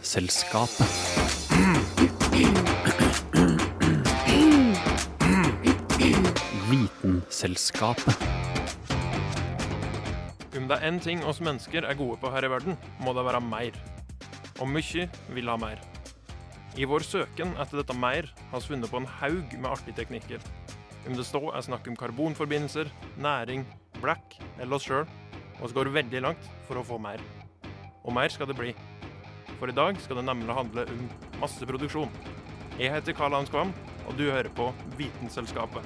Vitenselskapet. Vitenselskapet. Om det er én ting oss mennesker er gode på her i verden, må det være mer. Og mye vil ha mer. I vår søken etter dette mer har vi funnet på en haug med artige teknikker. Om det står er snakk om karbonforbindelser, næring, blekk eller oss sjøl, og vi går veldig langt for å få mer. Og mer skal det bli. For i dag skal det nemlig handle om masseproduksjon. Jeg heter Karl Hans Kvam, og du hører på Vitenselskapet.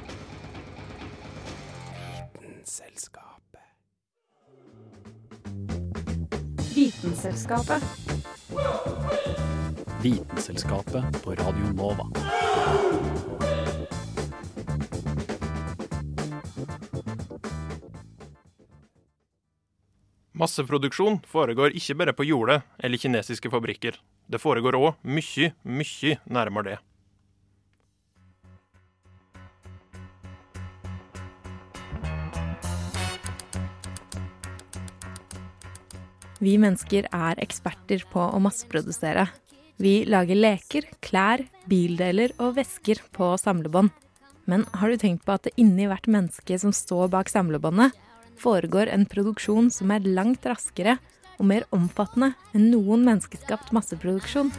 Vitenselskapet. Vitenselskapet på Radio Nova. Masseproduksjon foregår ikke bare på jordet eller kinesiske fabrikker. Det foregår òg mye, mye nærmere det. Vi mennesker er eksperter på å masseprodusere. Vi lager leker, klær, bildeler og vesker på samlebånd. Men har du tenkt på at det inni hvert menneske som står bak samlebåndet, foregår en produksjon som er langt raskere og mer omfattende enn noen menneskeskapt masseproduksjon?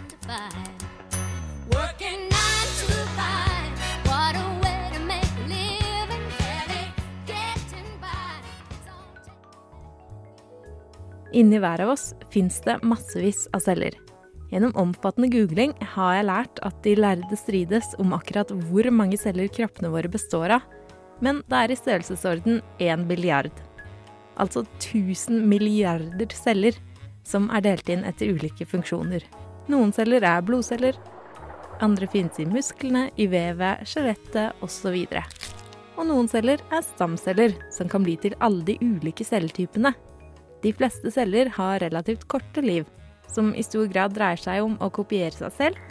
Inni hver av oss fins det massevis av celler. Gjennom omfattende googling har jeg lært at de lærde strides om akkurat hvor mange celler kroppene våre består av, men det er i størrelsesorden én billiard. Altså 1000 milliarder celler som er delt inn etter ulike funksjoner. Noen celler er blodceller, andre finnes i musklene, i vevet, skjelettet osv. Og noen celler er stamceller, som kan bli til alle de ulike celletypene. De fleste celler har relativt korte liv, som i stor grad dreier seg om å kopiere seg selv.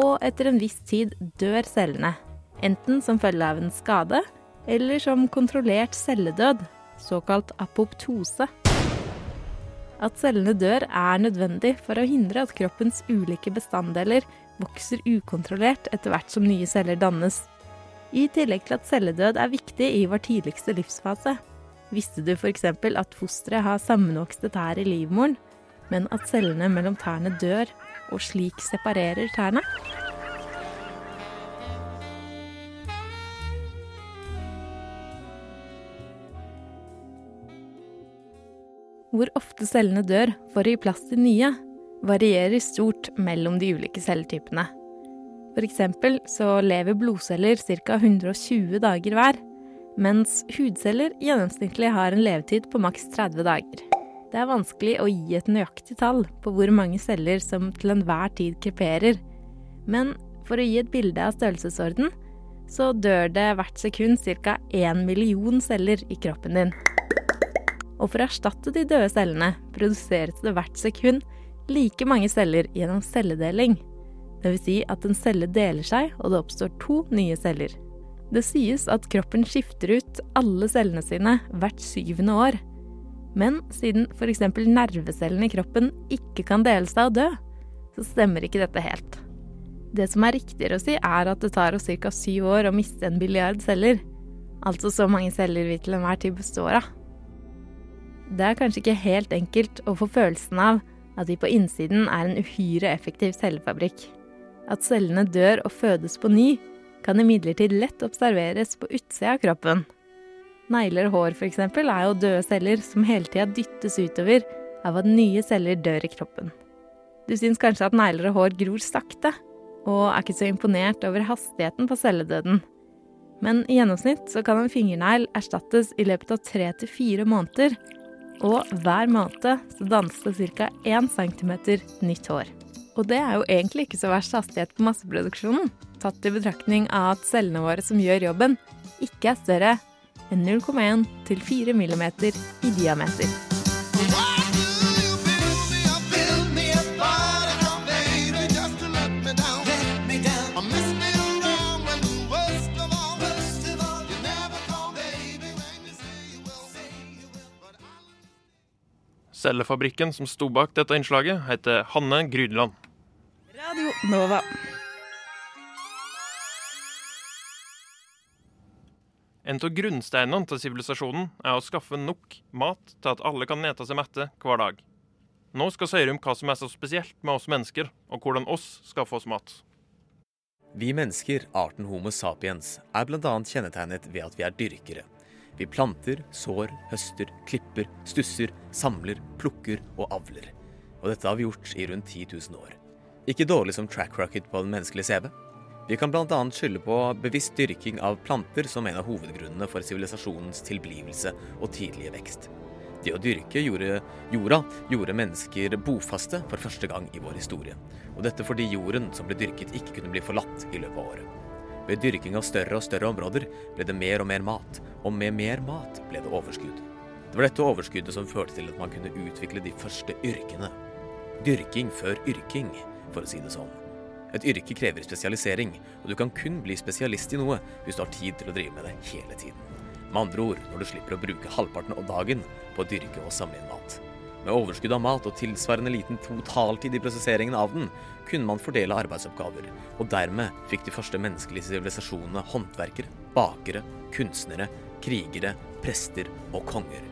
Og etter en viss tid dør cellene, enten som følge av en skade, eller som kontrollert celledød, såkalt apoptose. At cellene dør er nødvendig for å hindre at kroppens ulike bestanddeler vokser ukontrollert etter hvert som nye celler dannes. I tillegg til at celledød er viktig i vår tidligste livsfase. Visste du f.eks. at fosteret har sammenvokste tær i livmoren, men at cellene mellom tærne dør og slik separerer tærne? Hvor ofte cellene dør for å gi plass til nye, varierer stort mellom de ulike celletypene. Eksempel så lever blodceller ca. 120 dager hver, mens hudceller gjennomsnittlig har en levetid på maks 30 dager. Det er vanskelig å gi et nøyaktig tall på hvor mange celler som til enhver tid kreperer, men for å gi et bilde av størrelsesorden, så dør det hvert sekund ca. 1 million celler i kroppen din. Og for å erstatte de døde cellene produseres det hvert sekund like mange celler gjennom celledeling. Dvs. Si at en celle deler seg, og det oppstår to nye celler. Det sies at kroppen skifter ut alle cellene sine hvert syvende år. Men siden f.eks. nervecellene i kroppen ikke kan dele seg og dø, så stemmer ikke dette helt. Det som er riktigere å si, er at det tar oss ca. syv år å miste en billiard celler. Altså så mange celler vi til enhver tid består av. Det er kanskje ikke helt enkelt å få følelsen av at vi på innsiden er en uhyre effektiv cellefabrikk. At cellene dør og fødes på ny, kan imidlertid lett observeres på utsida av kroppen. Negler og hår f.eks. er jo døde celler som hele tida dyttes utover av at nye celler dør i kroppen. Du syns kanskje at negler og hår gror sakte, og er ikke så imponert over hastigheten på celledøden. Men i gjennomsnitt så kan en fingernegl erstattes i løpet av tre til fire måneder, og hver måned så dannes det ca. 1 cm nytt hår. Og det er jo egentlig ikke så verst hastighet på masseproduksjonen, tatt i betraktning av at cellene våre som gjør jobben, ikke er større enn 0,1 til 4 mm i diameter. Cellefabrikken som sto bak dette innslaget, heter Hanne Grydland. Radio Nova. En av grunnsteinene til sivilisasjonen er å skaffe nok mat til at alle kan nete seg mette hver dag. Nå skal vi høre om hva som er så spesielt med oss mennesker, og hvordan oss skaffer oss mat. Vi mennesker, arten Homo sapiens, er bl.a. kjennetegnet ved at vi er dyrkere. Vi planter, sår, høster, klipper, stusser, samler, plukker og avler. Og dette har vi gjort i rundt 10 000 år. Ikke dårlig som track rocket på den menneskelige CV. Vi kan bl.a. skylde på bevisst dyrking av planter som en av hovedgrunnene for sivilisasjonens tilblivelse og tidlige vekst. Det å dyrke gjorde, jorda gjorde mennesker bofaste for første gang i vår historie. Og dette fordi jorden som ble dyrket ikke kunne bli forlatt i løpet av året. Ved dyrking av større og større områder ble det mer og mer mat, og med mer mat ble det overskudd. Det var dette overskuddet som førte til at man kunne utvikle de første yrkene. Dyrking før yrking, for å si det sånn. Et yrke krever spesialisering, og du kan kun bli spesialist i noe hvis du har tid til å drive med det hele tiden. Med andre ord når du slipper å bruke halvparten av dagen på å dyrke og samle inn mat. Med overskudd av mat og tilsvarende liten totaltid i prosesseringen av den, kunne man fordele arbeidsoppgaver, og dermed fikk de første menneskelige sivilisasjonene håndverkere, bakere, kunstnere, krigere, prester og konger.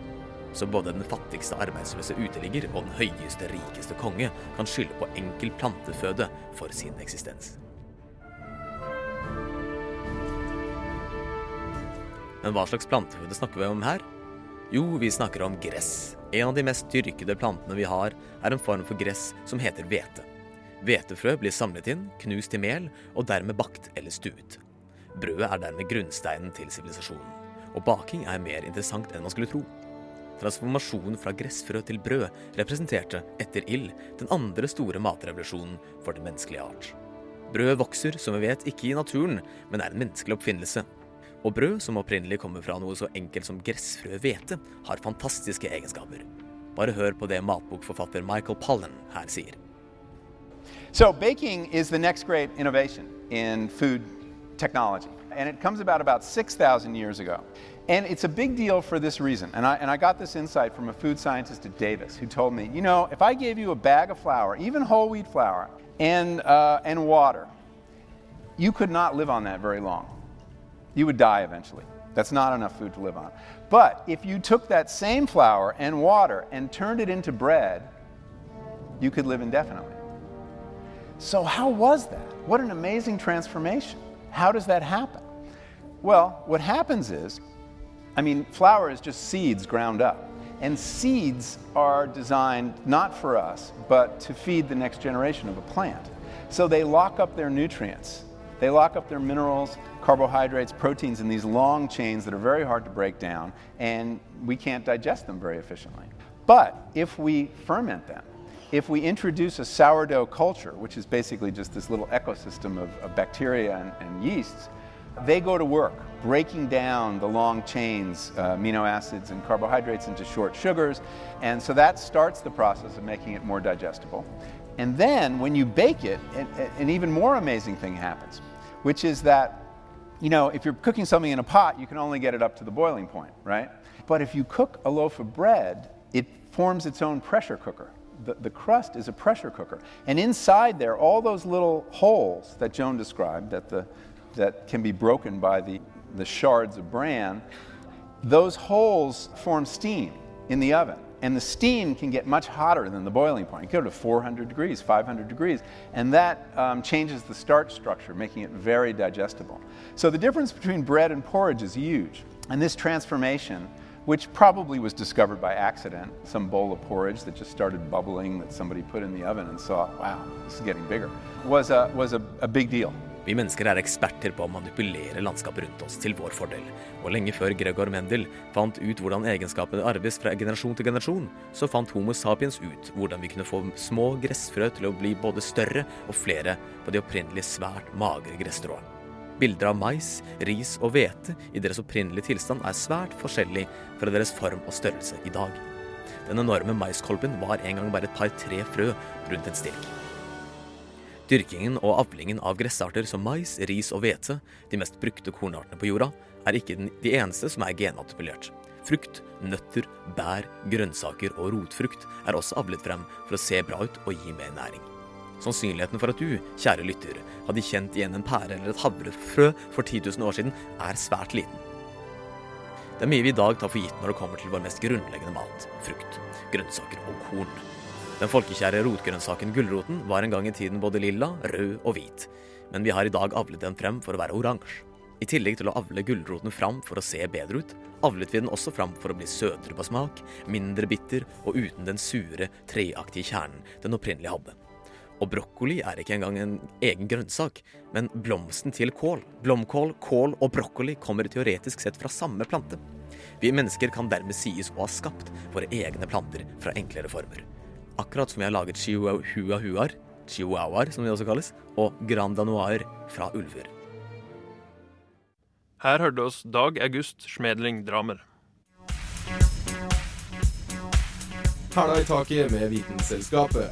Så både den fattigste arbeidsløse uteligger og den høyeste, rikeste konge kan skylde på enkel planteføde for sin eksistens. Men hva slags planteføde snakker vi om her? Jo, vi snakker om gress. En av de mest dyrkede plantene vi har, er en form for gress som heter hvete. Hvetefrø blir samlet inn, knust i mel og dermed bakt eller stuet. Brødet er dermed grunnsteinen til sivilisasjonen. Og baking er mer interessant enn man skulle tro. Transformasjonen fra gressfrø til brød representerte, etter ild, den andre store matrevolusjonen for den menneskelige art. Brød vokser, som vi vet, ikke i naturen, men er en menneskelig oppfinnelse. Og brød, som opprinnelig kommer fra noe så enkelt som gressfrøhvete, har fantastiske egenskaper. Bare hør på det matbokforfatter Michael Pollan her sier. So baking is the next great innovation in food technology. And it comes about about 6,000 years ago. And it's a big deal for this reason. And I, and I got this insight from a food scientist at Davis who told me, you know, if I gave you a bag of flour, even whole wheat flour, and, uh, and water, you could not live on that very long. You would die eventually. That's not enough food to live on. But if you took that same flour and water and turned it into bread, you could live indefinitely. So, how was that? What an amazing transformation. How does that happen? Well, what happens is, I mean, flour is just seeds ground up. And seeds are designed not for us, but to feed the next generation of a plant. So they lock up their nutrients. They lock up their minerals, carbohydrates, proteins in these long chains that are very hard to break down, and we can't digest them very efficiently. But if we ferment them, if we introduce a sourdough culture, which is basically just this little ecosystem of, of bacteria and, and yeasts, they go to work breaking down the long chains, uh, amino acids and carbohydrates into short sugars. And so that starts the process of making it more digestible. And then when you bake it, an, an even more amazing thing happens, which is that, you know, if you're cooking something in a pot, you can only get it up to the boiling point, right? But if you cook a loaf of bread, it forms its own pressure cooker. The, the crust is a pressure cooker. And inside there, all those little holes that Joan described that, the, that can be broken by the, the shards of bran, those holes form steam in the oven. And the steam can get much hotter than the boiling point. It can go to 400 degrees, 500 degrees. And that um, changes the starch structure, making it very digestible. So the difference between bread and porridge is huge. And this transformation, which probably was discovered by accident, some bowl of porridge that just started bubbling that somebody put in the oven and saw, wow, this is getting bigger, was a, was a, a big deal. Vi mennesker er eksperter på å manipulere landskapet rundt oss til vår fordel, og lenge før Gregor Mendel fant ut hvordan egenskapene arves fra generasjon til generasjon, så fant Homo sapiens ut hvordan vi kunne få små gressfrø til å bli både større og flere på de opprinnelige svært magre gresstråene. Bilder av mais, ris og hvete i deres opprinnelige tilstand er svært forskjellig fra deres form og størrelse i dag. Den enorme maiskolben var en gang bare et par-tre frø rundt en stilk. Dyrkingen og avlingen av gressarter som mais, ris og hvete, de mest brukte kornartene på jorda, er ikke de eneste som er genmanipulert. Frukt, nøtter, bær, grønnsaker og rotfrukt er også avlet frem for å se bra ut og gi mer næring. Sannsynligheten for at du, kjære lytter, hadde kjent igjen en pære eller et havrefrø for 10 000 år siden, er svært liten. Det er mye vi i dag tar for gitt når det kommer til vår mest grunnleggende mat frukt, grønnsaker og korn. Den folkekjære rotgrønnsaken gulroten var en gang i tiden både lilla, rød og hvit, men vi har i dag avlet den frem for å være oransje. I tillegg til å avle gulroten fram for å se bedre ut, avlet vi den også fram for å bli søtere på smak, mindre bitter og uten den sure, treaktige kjernen den opprinnelig hadde. Og brokkoli er ikke engang en egen grønnsak, men blomsten til kål. Blomkål, kål og brokkoli kommer teoretisk sett fra samme plante. Vi mennesker kan dermed sies å ha skapt våre egne planter fra enklere former. Akkurat som vi har laget chihuahuaer, chihuahuaer som de også kalles, og grandanoaer fra ulver. Her hørte oss Dag August Schmedling Dramer. Hæla i taket med Vitenselskapet.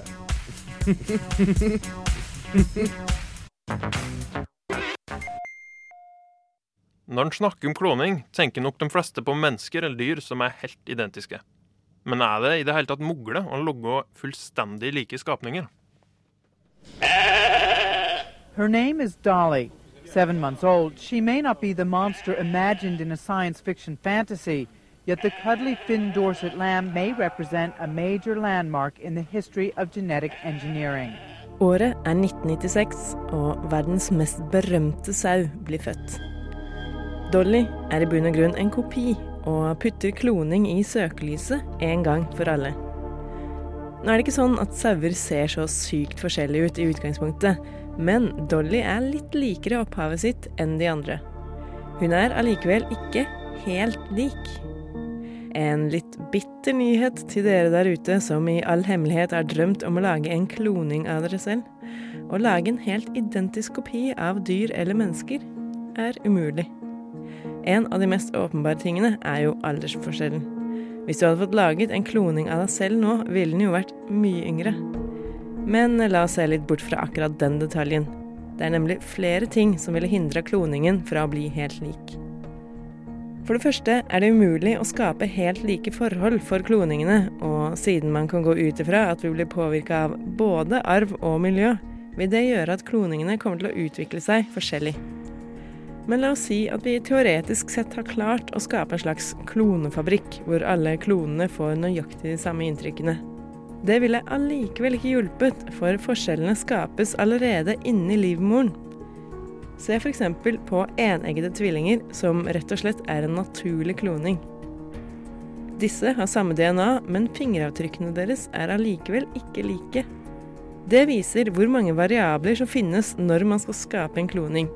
Når en snakker om kloning, tenker nok de fleste på mennesker eller dyr som er helt identiske. Men er det i det hele tatt mulig å logge fullstendig like skapninger? Her name is Dolly. Seven months old, she may not be the monster imagined in a science fiction fantasy, yet the cuddly Finn Dorset lamb may represent a major landmark in the history of genetic engineering. Året er 1996, og verdens mest berømte sau blir født. Dolly er i bunn og grunn en kopi, og putter kloning i søkelyset en gang for alle. Nå er det ikke sånn at sauer ser så sykt forskjellige ut i utgangspunktet, men Dolly er litt likere opphavet sitt enn de andre. Hun er allikevel ikke helt lik. En litt bitter nyhet til dere der ute som i all hemmelighet har drømt om å lage en kloning av dere selv. Å lage en helt identisk kopi av dyr eller mennesker er umulig. En av de mest åpenbare tingene er jo aldersforskjellen. Hvis du hadde fått laget en kloning av deg selv nå, ville den jo vært mye yngre. Men la oss se litt bort fra akkurat den detaljen. Det er nemlig flere ting som ville hindra kloningen fra å bli helt lik. For det første er det umulig å skape helt like forhold for kloningene, og siden man kan gå ut ifra at vi blir påvirka av både arv og miljø, vil det gjøre at kloningene kommer til å utvikle seg forskjellig. Men la oss si at vi teoretisk sett har klart å skape en slags klonefabrikk, hvor alle klonene får nøyaktig de samme inntrykkene. Det ville allikevel ikke hjulpet, for forskjellene skapes allerede inni livmoren. Se f.eks. på eneggede tvillinger, som rett og slett er en naturlig kloning. Disse har samme DNA, men fingeravtrykkene deres er allikevel ikke like. Det viser hvor mange variabler som finnes når man skal skape en kloning.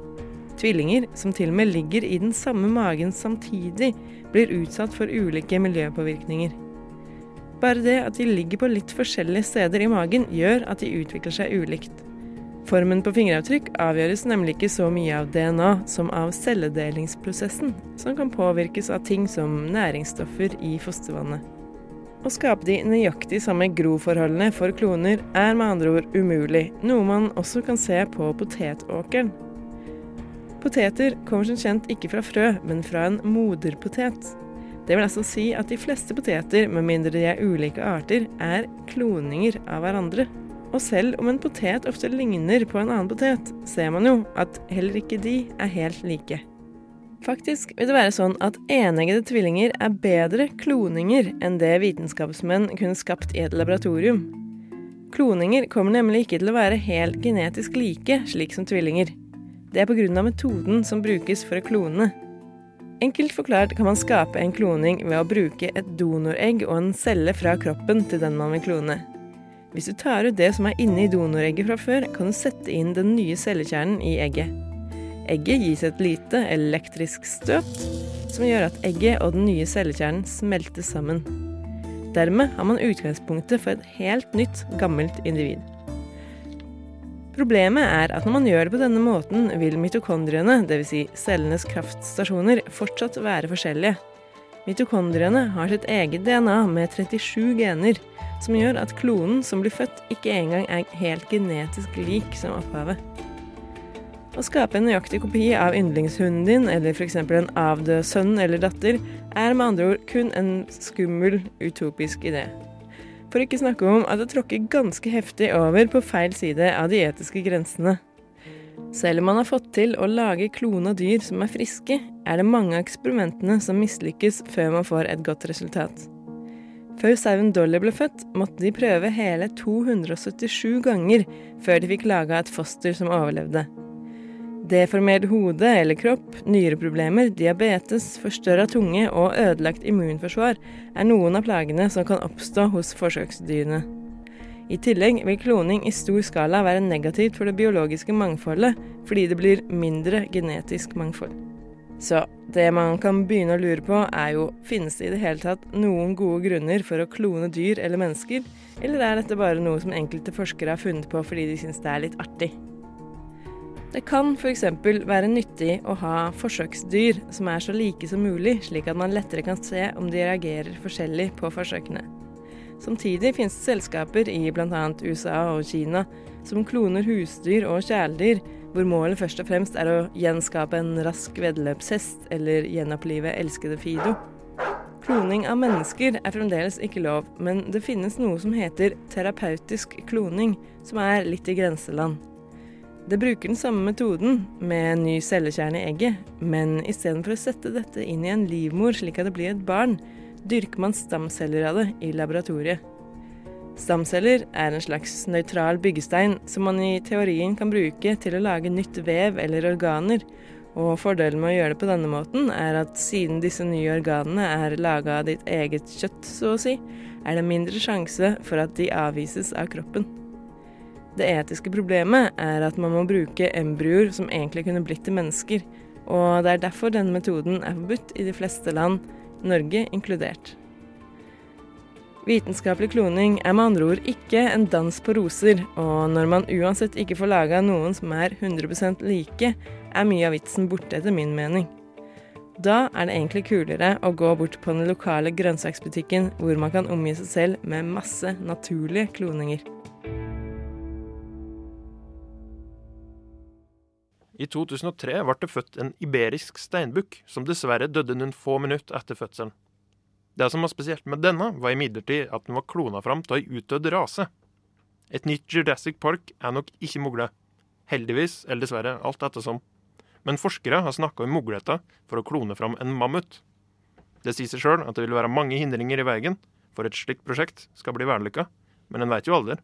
Tvillinger som til og med ligger i den samme magen samtidig, blir utsatt for ulike miljøpåvirkninger. Bare det at de ligger på litt forskjellige steder i magen, gjør at de utvikler seg ulikt. Formen på fingeravtrykk avgjøres nemlig ikke så mye av DNA som av celledelingsprosessen, som kan påvirkes av ting som næringsstoffer i fostervannet. Å skape de nøyaktig samme groforholdene for kloner er med andre ord umulig, noe man også kan se på potetåkeren. Poteter kommer som kjent ikke fra frø, men fra en moderpotet. Det vil altså si at de fleste poteter, med mindre de er ulike arter, er kloninger av hverandre. Og selv om en potet ofte ligner på en annen potet, ser man jo at heller ikke de er helt like. Faktisk vil det være sånn at eneggede tvillinger er bedre kloninger enn det vitenskapsmenn kunne skapt i et laboratorium. Kloninger kommer nemlig ikke til å være helt genetisk like, slik som tvillinger. Det er pga. metoden som brukes for å klone. Enkelt forklart kan man skape en kloning ved å bruke et donoregg og en celle fra kroppen til den man vil klone. Hvis du tar ut det som er inne i donoregget fra før, kan du sette inn den nye cellekjernen i egget. Egget gis et lite elektrisk støt, som gjør at egget og den nye cellekjernen smelter sammen. Dermed har man utgangspunktet for et helt nytt, gammelt individ. Problemet er at når man gjør det på denne måten, vil mitokondriene, dvs. Si cellenes kraftstasjoner, fortsatt være forskjellige. Mitokondriene har sitt eget DNA med 37 gener, som gjør at klonen som blir født, ikke engang er helt genetisk lik som opphavet. Å skape en nøyaktig kopi av yndlingshunden din, eller f.eks. en avdød sønn eller datter, er med andre ord kun en skummel, utopisk idé. For ikke snakke om at det tråkker ganske heftig over på feil side av de etiske grensene. Selv om man har fått til å lage klona dyr som er friske, er det mange av eksperimentene som mislykkes før man får et godt resultat. Før sauen Dolly ble født, måtte de prøve hele 277 ganger før de fikk laga et foster som overlevde. Deformert hode eller kropp, nyreproblemer, diabetes, forstørra tunge og ødelagt immunforsvar er noen av plagene som kan oppstå hos forsøksdyrene. I tillegg vil kloning i stor skala være negativt for det biologiske mangfoldet, fordi det blir mindre genetisk mangfold. Så det man kan begynne å lure på, er jo finnes det i det hele tatt noen gode grunner for å klone dyr eller mennesker, eller er dette bare noe som enkelte forskere har funnet på fordi de syns det er litt artig? Det kan f.eks. være nyttig å ha forsøksdyr som er så like som mulig, slik at man lettere kan se om de reagerer forskjellig på forsøkene. Samtidig finnes det selskaper i bl.a. USA og Kina som kloner husdyr og kjæledyr, hvor målet først og fremst er å gjenskape en rask veddeløpshest eller gjenopplive elskede Fido. Kloning av mennesker er fremdeles ikke lov, men det finnes noe som heter terapeutisk kloning, som er litt i grenseland. Det bruker den samme metoden, med en ny cellekjerne i egget, men istedenfor å sette dette inn i en livmor slik at det blir et barn, dyrker man stamceller av det i laboratoriet. Stamceller er en slags nøytral byggestein som man i teorien kan bruke til å lage nytt vev eller organer, og fordelen med å gjøre det på denne måten er at siden disse nye organene er laga av ditt eget kjøtt, så å si, er det mindre sjanse for at de avvises av kroppen. Det etiske problemet er at man må bruke embryoer som egentlig kunne blitt til mennesker, og det er derfor denne metoden er forbudt i de fleste land, Norge inkludert. Vitenskapelig kloning er med andre ord ikke en dans på roser, og når man uansett ikke får laga noen som er 100% like, er mye av vitsen borte etter min mening. Da er det egentlig kulere å gå bort på den lokale grønnsaksbutikken hvor man kan omgi seg selv med masse naturlige kloninger. I 2003 ble det født en iberisk steinbukk, som dessverre døde noen få minutter etter fødselen. Det som var spesielt med denne, var imidlertid at den var klona fram til ei utdødd rase. Et nytt Jurassic Park er nok ikke mugle. Heldigvis, eller dessverre, alt ettersom. Men forskere har snakka om muligheter for å klone fram en mammut. Det sier seg sjøl at det vil være mange hindringer i veien for et slikt prosjekt skal bli vellykka, men en veit jo aldri.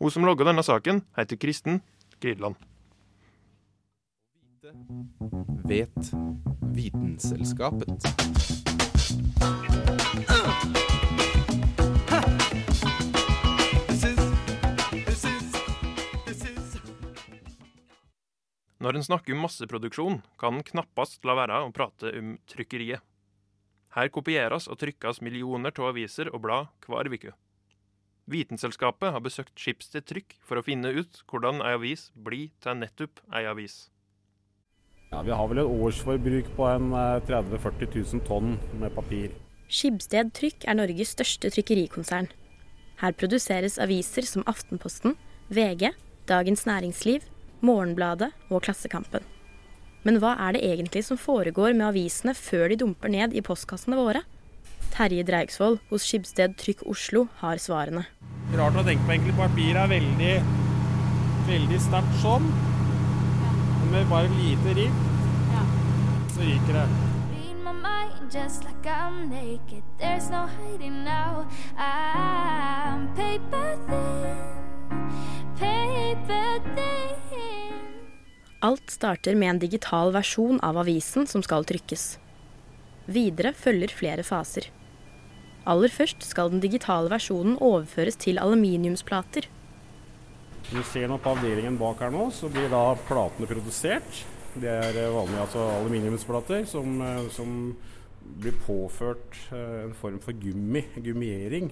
Hun som logga denne saken, heter Kristen Gridland. Vet Vitenselskapet. Når en snakker om masseproduksjon, kan en knappast la være å prate om trykkeriet. Her kopieres og trykkes millioner av aviser og blad hver uke. Vitenselskapet har besøkt Schibsted Trykk for å finne ut hvordan ei avis blir til nettopp ei avis. Ja, Vi har vel et årsforbruk på en eh, 30 000-40 000 tonn med papir. Skibsted Trykk er Norges største trykkerikonsern. Her produseres aviser som Aftenposten, VG, Dagens Næringsliv, Morgenbladet og Klassekampen. Men hva er det egentlig som foregår med avisene før de dumper ned i postkassene våre? Terje Dreigsvold hos Skibsted Trykk Oslo har svarene. Rart å tenke på egentlig. Papir er veldig, veldig sterkt sånn. Og med bare lite riv, så ryker det. Just like I'm naked. There's no hiding now. I'm paper thin, paper thin. Alt starter med en digital versjon av avisen som skal trykkes. Videre følger flere faser. Aller først skal den digitale versjonen overføres til aluminiumsplater. Som du ser nå på avdelingen bak her nå, så blir da platene produsert. Det er vanlig vanlige altså aluminiumsplater som, eh, som blir påført eh, en form for gummi, gummiering,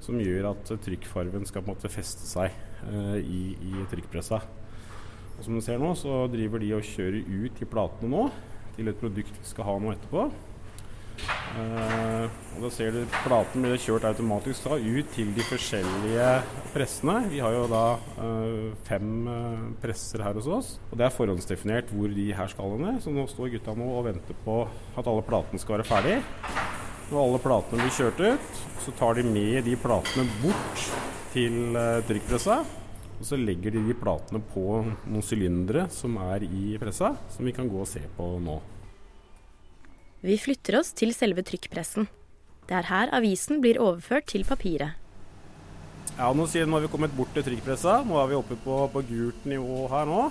som gjør at trykkfarven skal på en måte feste seg eh, i, i trykkpressa. Og som du ser nå, så driver de og kjører ut i platene nå til et produkt vi skal ha nå etterpå. Eh, og Da ser du platen blir kjørt automatisk da ut til de forskjellige pressene. Vi har jo da uh, fem uh, presser her hos oss. Og det er forhåndsdefinert hvor de her skal hen. Så nå står gutta nå og venter på at alle platene skal være ferdig. Når alle platene blir kjørt ut, så tar de med de platene bort til trykkpressa. Og så legger de de platene på noen sylindere som er i pressa, som vi kan gå og se på nå. Vi flytter oss til selve trykkpressen. Det er her avisen blir overført til papiret. Ja, nå, nå har vi kommet bort til trykkpressa. Nå er vi oppe på, på gult nivå her nå.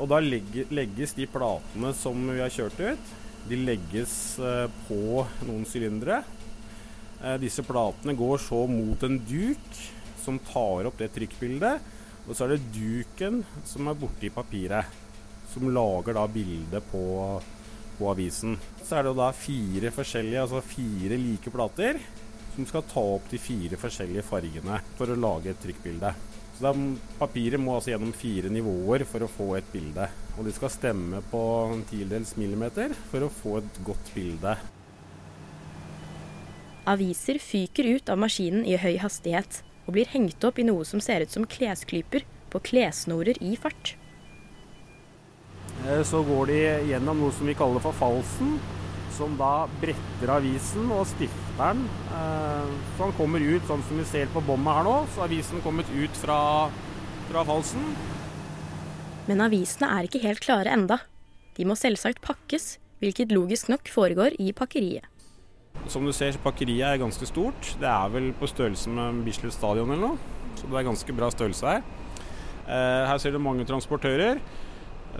Og da legges de platene som vi har kjørt ut, de legges eh, på noen sylindere. Eh, disse platene går så mot en duk som tar opp det trykkbildet. Og så er det duken som er borti papiret, som lager da bildet på, på avisen. Så er det da fire forskjellige, altså fire like plater som skal ta opp de fire forskjellige fargene for å lage et trykkbilde. Så da, Papiret må altså gjennom fire nivåer for å få et bilde. Og de skal stemme på en tiendedels millimeter for å få et godt bilde. Aviser fyker ut av maskinen i høy hastighet og blir hengt opp i noe som ser ut som klesklyper på klessnorer i fart. Eh, Så går de gjennom noe som vi kaller for falsen, som da bretter avisen og stifter den. eh, Så den kommer ut sånn som vi ser på båndet her nå. Så avisen kommet ut fra, fra falsen. Men avisene er ikke helt klare enda. De må selvsagt pakkes, hvilket logisk nok foregår i pakkeriet. Som du ser, pakkeriet er ganske stort. Det er vel på størrelse med Bislett stadion eller noe. Så det er ganske bra størrelse her. Eh, her ser du mange transportører.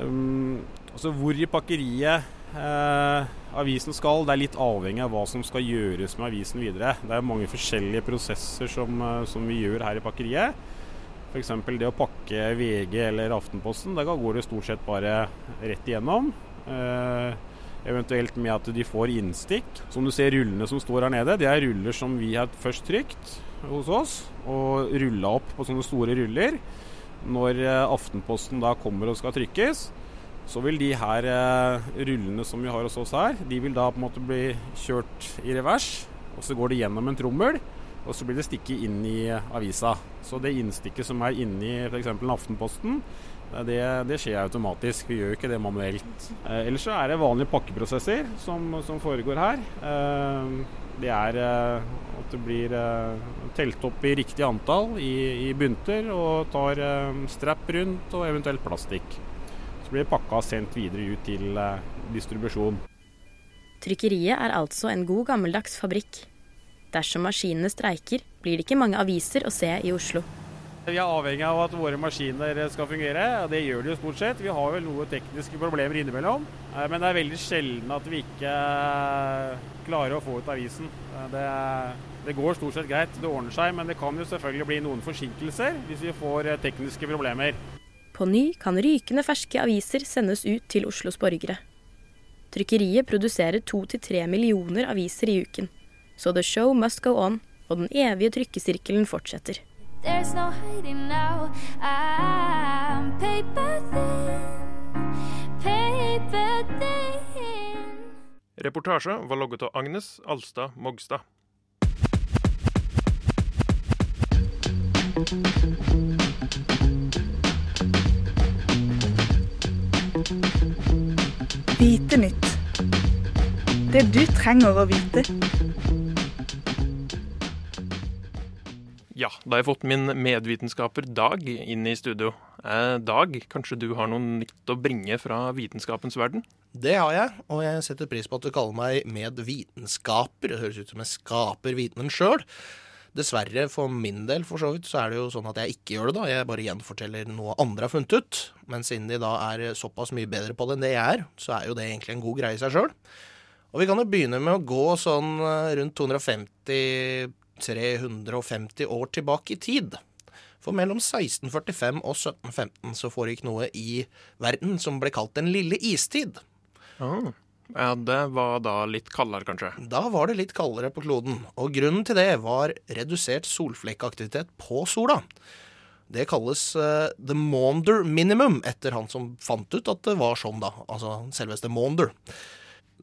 Um, altså hvor i pakkeriet eh, avisen skal, det er litt avhengig av hva som skal gjøres med avisen videre. Det er mange forskjellige prosesser som, eh, som vi gjør her i pakkeriet. F.eks. det å pakke VG eller Aftenposten. Da går det stort sett bare rett igjennom. Eh, eventuelt med at de får innstikk. Som du ser rullene som står her nede, det er ruller som vi har først trykt hos oss. Og rulla opp på sånne store ruller. Når eh, Aftenposten da kommer og skal trykkes, så vil de her eh, rullene som vi har hos oss her, de vil da på en måte bli kjørt i revers. Og så går det gjennom en trommel, og så blir det stikket inn i avisa. Så det innstikket som er inni f.eks. Aftenposten, eh, det, det skjer automatisk. Vi gjør jo ikke det manuelt. Eh, ellers så er det vanlige pakkeprosesser som, som foregår her. Eh, det er eh, at det blir eh, telt opp i riktig antall i, i bunter, og tar eh, strapp rundt og eventuelt plastikk. Så blir det pakka og sendt videre ut til eh, distribusjon. Trykkeriet er altså en god gammeldags fabrikk. Dersom maskinene streiker, blir det ikke mange aviser å se i Oslo. Vi er avhengig av at våre maskiner skal fungere, og det gjør de jo stort sett. Vi har vel noen tekniske problemer innimellom, men det er veldig sjelden at vi ikke klarer å få ut avisen. Det, det går stort sett greit, det ordner seg, men det kan jo selvfølgelig bli noen forsinkelser hvis vi får eh, tekniske problemer. På ny kan rykende ferske aviser sendes ut til Oslos borgere. Trykkeriet produserer to til tre millioner aviser i uken. Så the show must go on, og den evige trykkesirkelen fortsetter. There's no hiding now. I'm paper thin, paper thin. Reportasje var logget av Agnes Alstad Mogstad. Vite nytt. Det du trenger å vite. Ja, da har jeg fått min medvitenskaper Dag inn i studio. Eh, Dag, kanskje du har noe nytt å bringe fra vitenskapens verden? Det har jeg, og jeg setter pris på at du kaller meg medvitenskaper. Det høres ut som jeg skaper vitenen sjøl. Dessverre, for min del for så vidt, så er det jo sånn at jeg ikke gjør det, da. Jeg bare gjenforteller noe andre har funnet ut. Men siden de da er såpass mye bedre på det enn det jeg er, så er jo det egentlig en god greie i seg sjøl. Og vi kan jo begynne med å gå sånn eh, rundt 250 350 år tilbake i tid. For mellom 1645 og 1715 så foregikk noe i verden som ble kalt den lille istid. Ah. Ja, det var da litt kaldere, kanskje? Da var det litt kaldere på kloden, og grunnen til det var redusert solflekkaktivitet på sola. Det kalles uh, the Maunder minimum, etter han som fant ut at det var sånn, da. Altså selveste Maunder.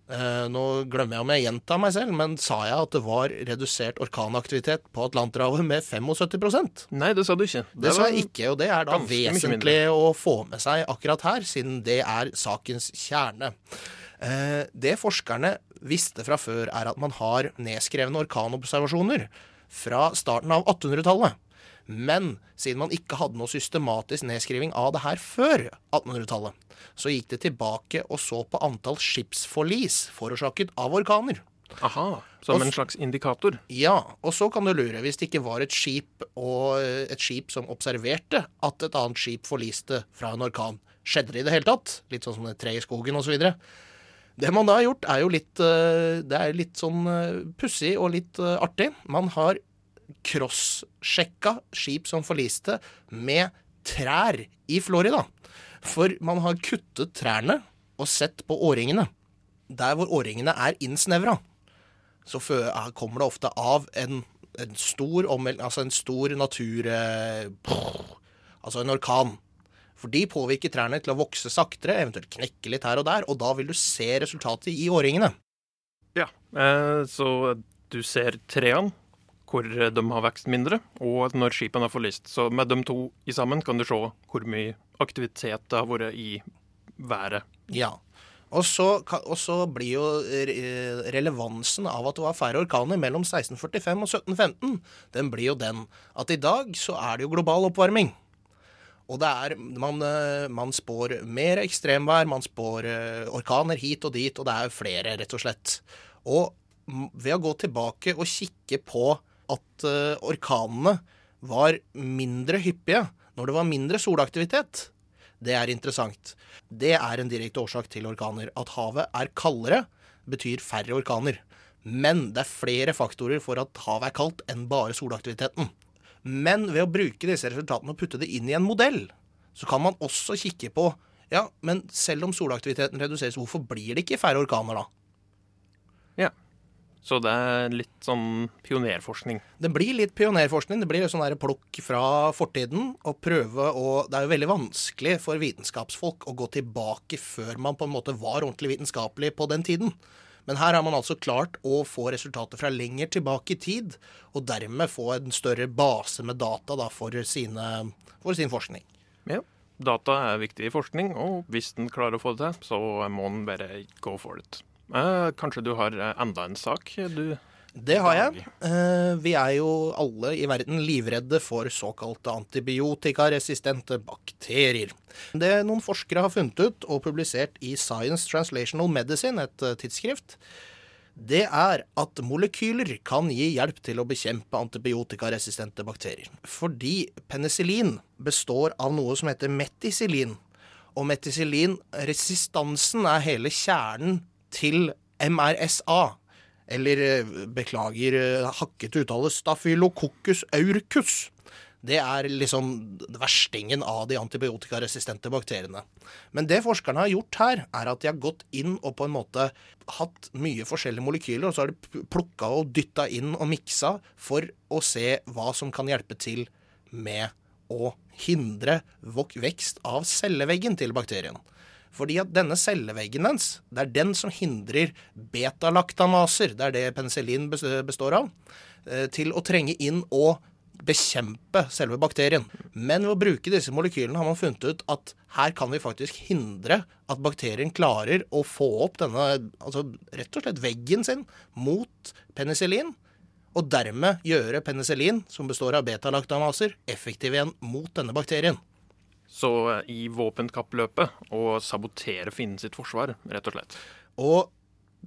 Uh, nå glemmer jeg om jeg gjentar meg selv, men sa jeg at det var redusert orkanaktivitet på Atlanterhavet med 75% Nei, det sa du ikke. Det, sa jeg ikke, og det er da vesentlig å få med seg akkurat her, siden det er sakens kjerne. Eh, det forskerne visste fra før, er at man har nedskrevne orkanobservasjoner fra starten av 1800-tallet. Men siden man ikke hadde noe systematisk nedskriving av det her før 1800-tallet, så gikk det tilbake og så på antall skipsforlis forårsaket av orkaner. Aha, som en slags indikator. Ja, og så kan du lure, hvis det ikke var et skip, og eh, et skip som observerte at et annet skip forliste fra en orkan, skjedde det i det hele tatt? Litt sånn som et tre i skogen osv. Det man da har gjort, er jo litt, eh, det er litt sånn eh, pussig og litt eh, artig. Man har crosssjekka skip som forliste med trær i Florida. For man har kuttet trærne og sett på årringene. Der hvor årringene er innsnevra, så er- kommer det ofte av en, en stor ommel- Altså en stor natur... Altså en orkan. For de påvirker trærne til å vokse saktere, eventuelt knekke litt her og der, og da vil du se resultatet i årringene. Ja, eh, så du ser trærne, hvor de har vokst mindre, og når skipene har forlist. Så med de to i sammen kan du se hvor mye aktivitet det har vært i været. Ja. Og så, og så blir jo relevansen av at det var færre orkaner mellom 1645 og 1715, den blir jo den at i dag så er det jo global oppvarming. Og det er, man, eh, man spår mer ekstremvær, man spår eh, orkaner hit og dit, og det er flere, rett og slett. Og ved å gå tilbake og kikke på at eh, orkanene var mindre hyppige når det var mindre solaktivitet, det er interessant. Det er en direkte årsak til orkaner. At havet er kaldere, betyr færre orkaner. Men det er flere faktorer for at havet er kaldt enn bare solaktiviteten. Men ved å bruke disse resultatene og putte det inn i en modell, så kan man også kikke på ja, men selv om solaktiviteten reduseres, hvorfor blir det ikke færre orkaner da? Ja. Så det er litt sånn pionerforskning. Det blir litt pionerforskning. Det blir sånn der plukk fra fortiden og prøve å Det er jo veldig vanskelig for vitenskapsfolk å gå tilbake før man på en måte var ordentlig vitenskapelig på den tiden. Men her har man altså klart å få resultater fra lenger tilbake i tid, og dermed få en større base med data da, for, sine, for sin forskning. Ja. Data er viktig i forskning, og hvis den klarer å få det til, så må den bare go for it. Eh, kanskje du har eh, enda en sak du Det har jeg. Eh, vi er jo alle i verden livredde for såkalte antibiotikaresistente bakterier. Det noen forskere har funnet ut og publisert i Science Translational Medicine, et eh, tidsskrift, det er at molekyler kan gi hjelp til å bekjempe antibiotikaresistente bakterier. Fordi penicillin består av noe som heter meticillin. Og meticillinresistansen er hele kjernen til MRSA. Eller eh, beklager eh, hakket uttale Staphylococcus auricus. Det er liksom verstingen av de antibiotikaresistente bakteriene. Men det forskerne har gjort her, er at de har gått inn og på en måte hatt mye forskjellige molekyler, og så har de plukka og dytta inn og miksa for å se hva som kan hjelpe til med å hindre vekst av celleveggen til bakterien. Fordi at denne celleveggen dens, det er den som hindrer betalaktamaser, det er det penicillin består av, eh, til å trenge inn og bekjempe selve bakterien. Men ved å bruke disse molekylene har man funnet ut at her kan vi faktisk hindre at bakterien klarer å få opp denne, altså rett og slett veggen sin mot penicillin, og dermed gjøre penicillin, som består av betalaktamaser, effektiv igjen mot denne bakterien. Så eh, i våpenkappløpet å sabotere fienden sitt forsvar, rett og slett. Og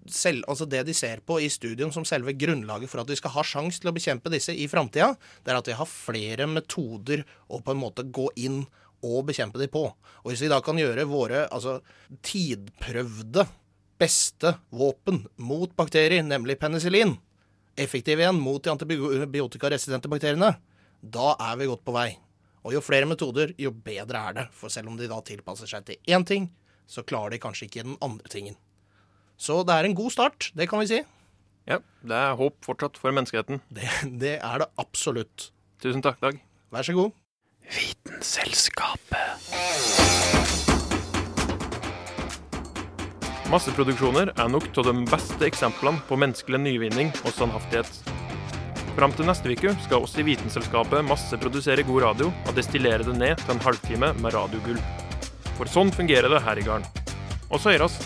selv, altså det de ser på i studien som selve grunnlaget for at vi skal ha sjanse til å bekjempe disse i framtida, det er at vi har flere metoder å på en måte gå inn og bekjempe de på. Og hvis vi da kan gjøre våre altså, tidprøvde beste våpen mot bakterier, nemlig penicillin, effektiv igjen mot de antibiotikaresistente bakteriene, da er vi godt på vei. Og jo flere metoder, jo bedre er det. For selv om de da tilpasser seg til én ting, så klarer de kanskje ikke den andre tingen. Så det er en god start, det kan vi si. Ja, det er håp fortsatt for menneskeheten. Det, det er det absolutt. Tusen takk, Dag. Vær så god. Vitenselskapet. Masseproduksjoner er nok av de beste eksemplene på menneskelig nyvinning og standhaftighet. Fram til neste uke skal oss i Vitenselskapet masseprodusere god radio og destillere det ned til en halvtime med radiogull. For sånn fungerer det her i gården. Og så høres.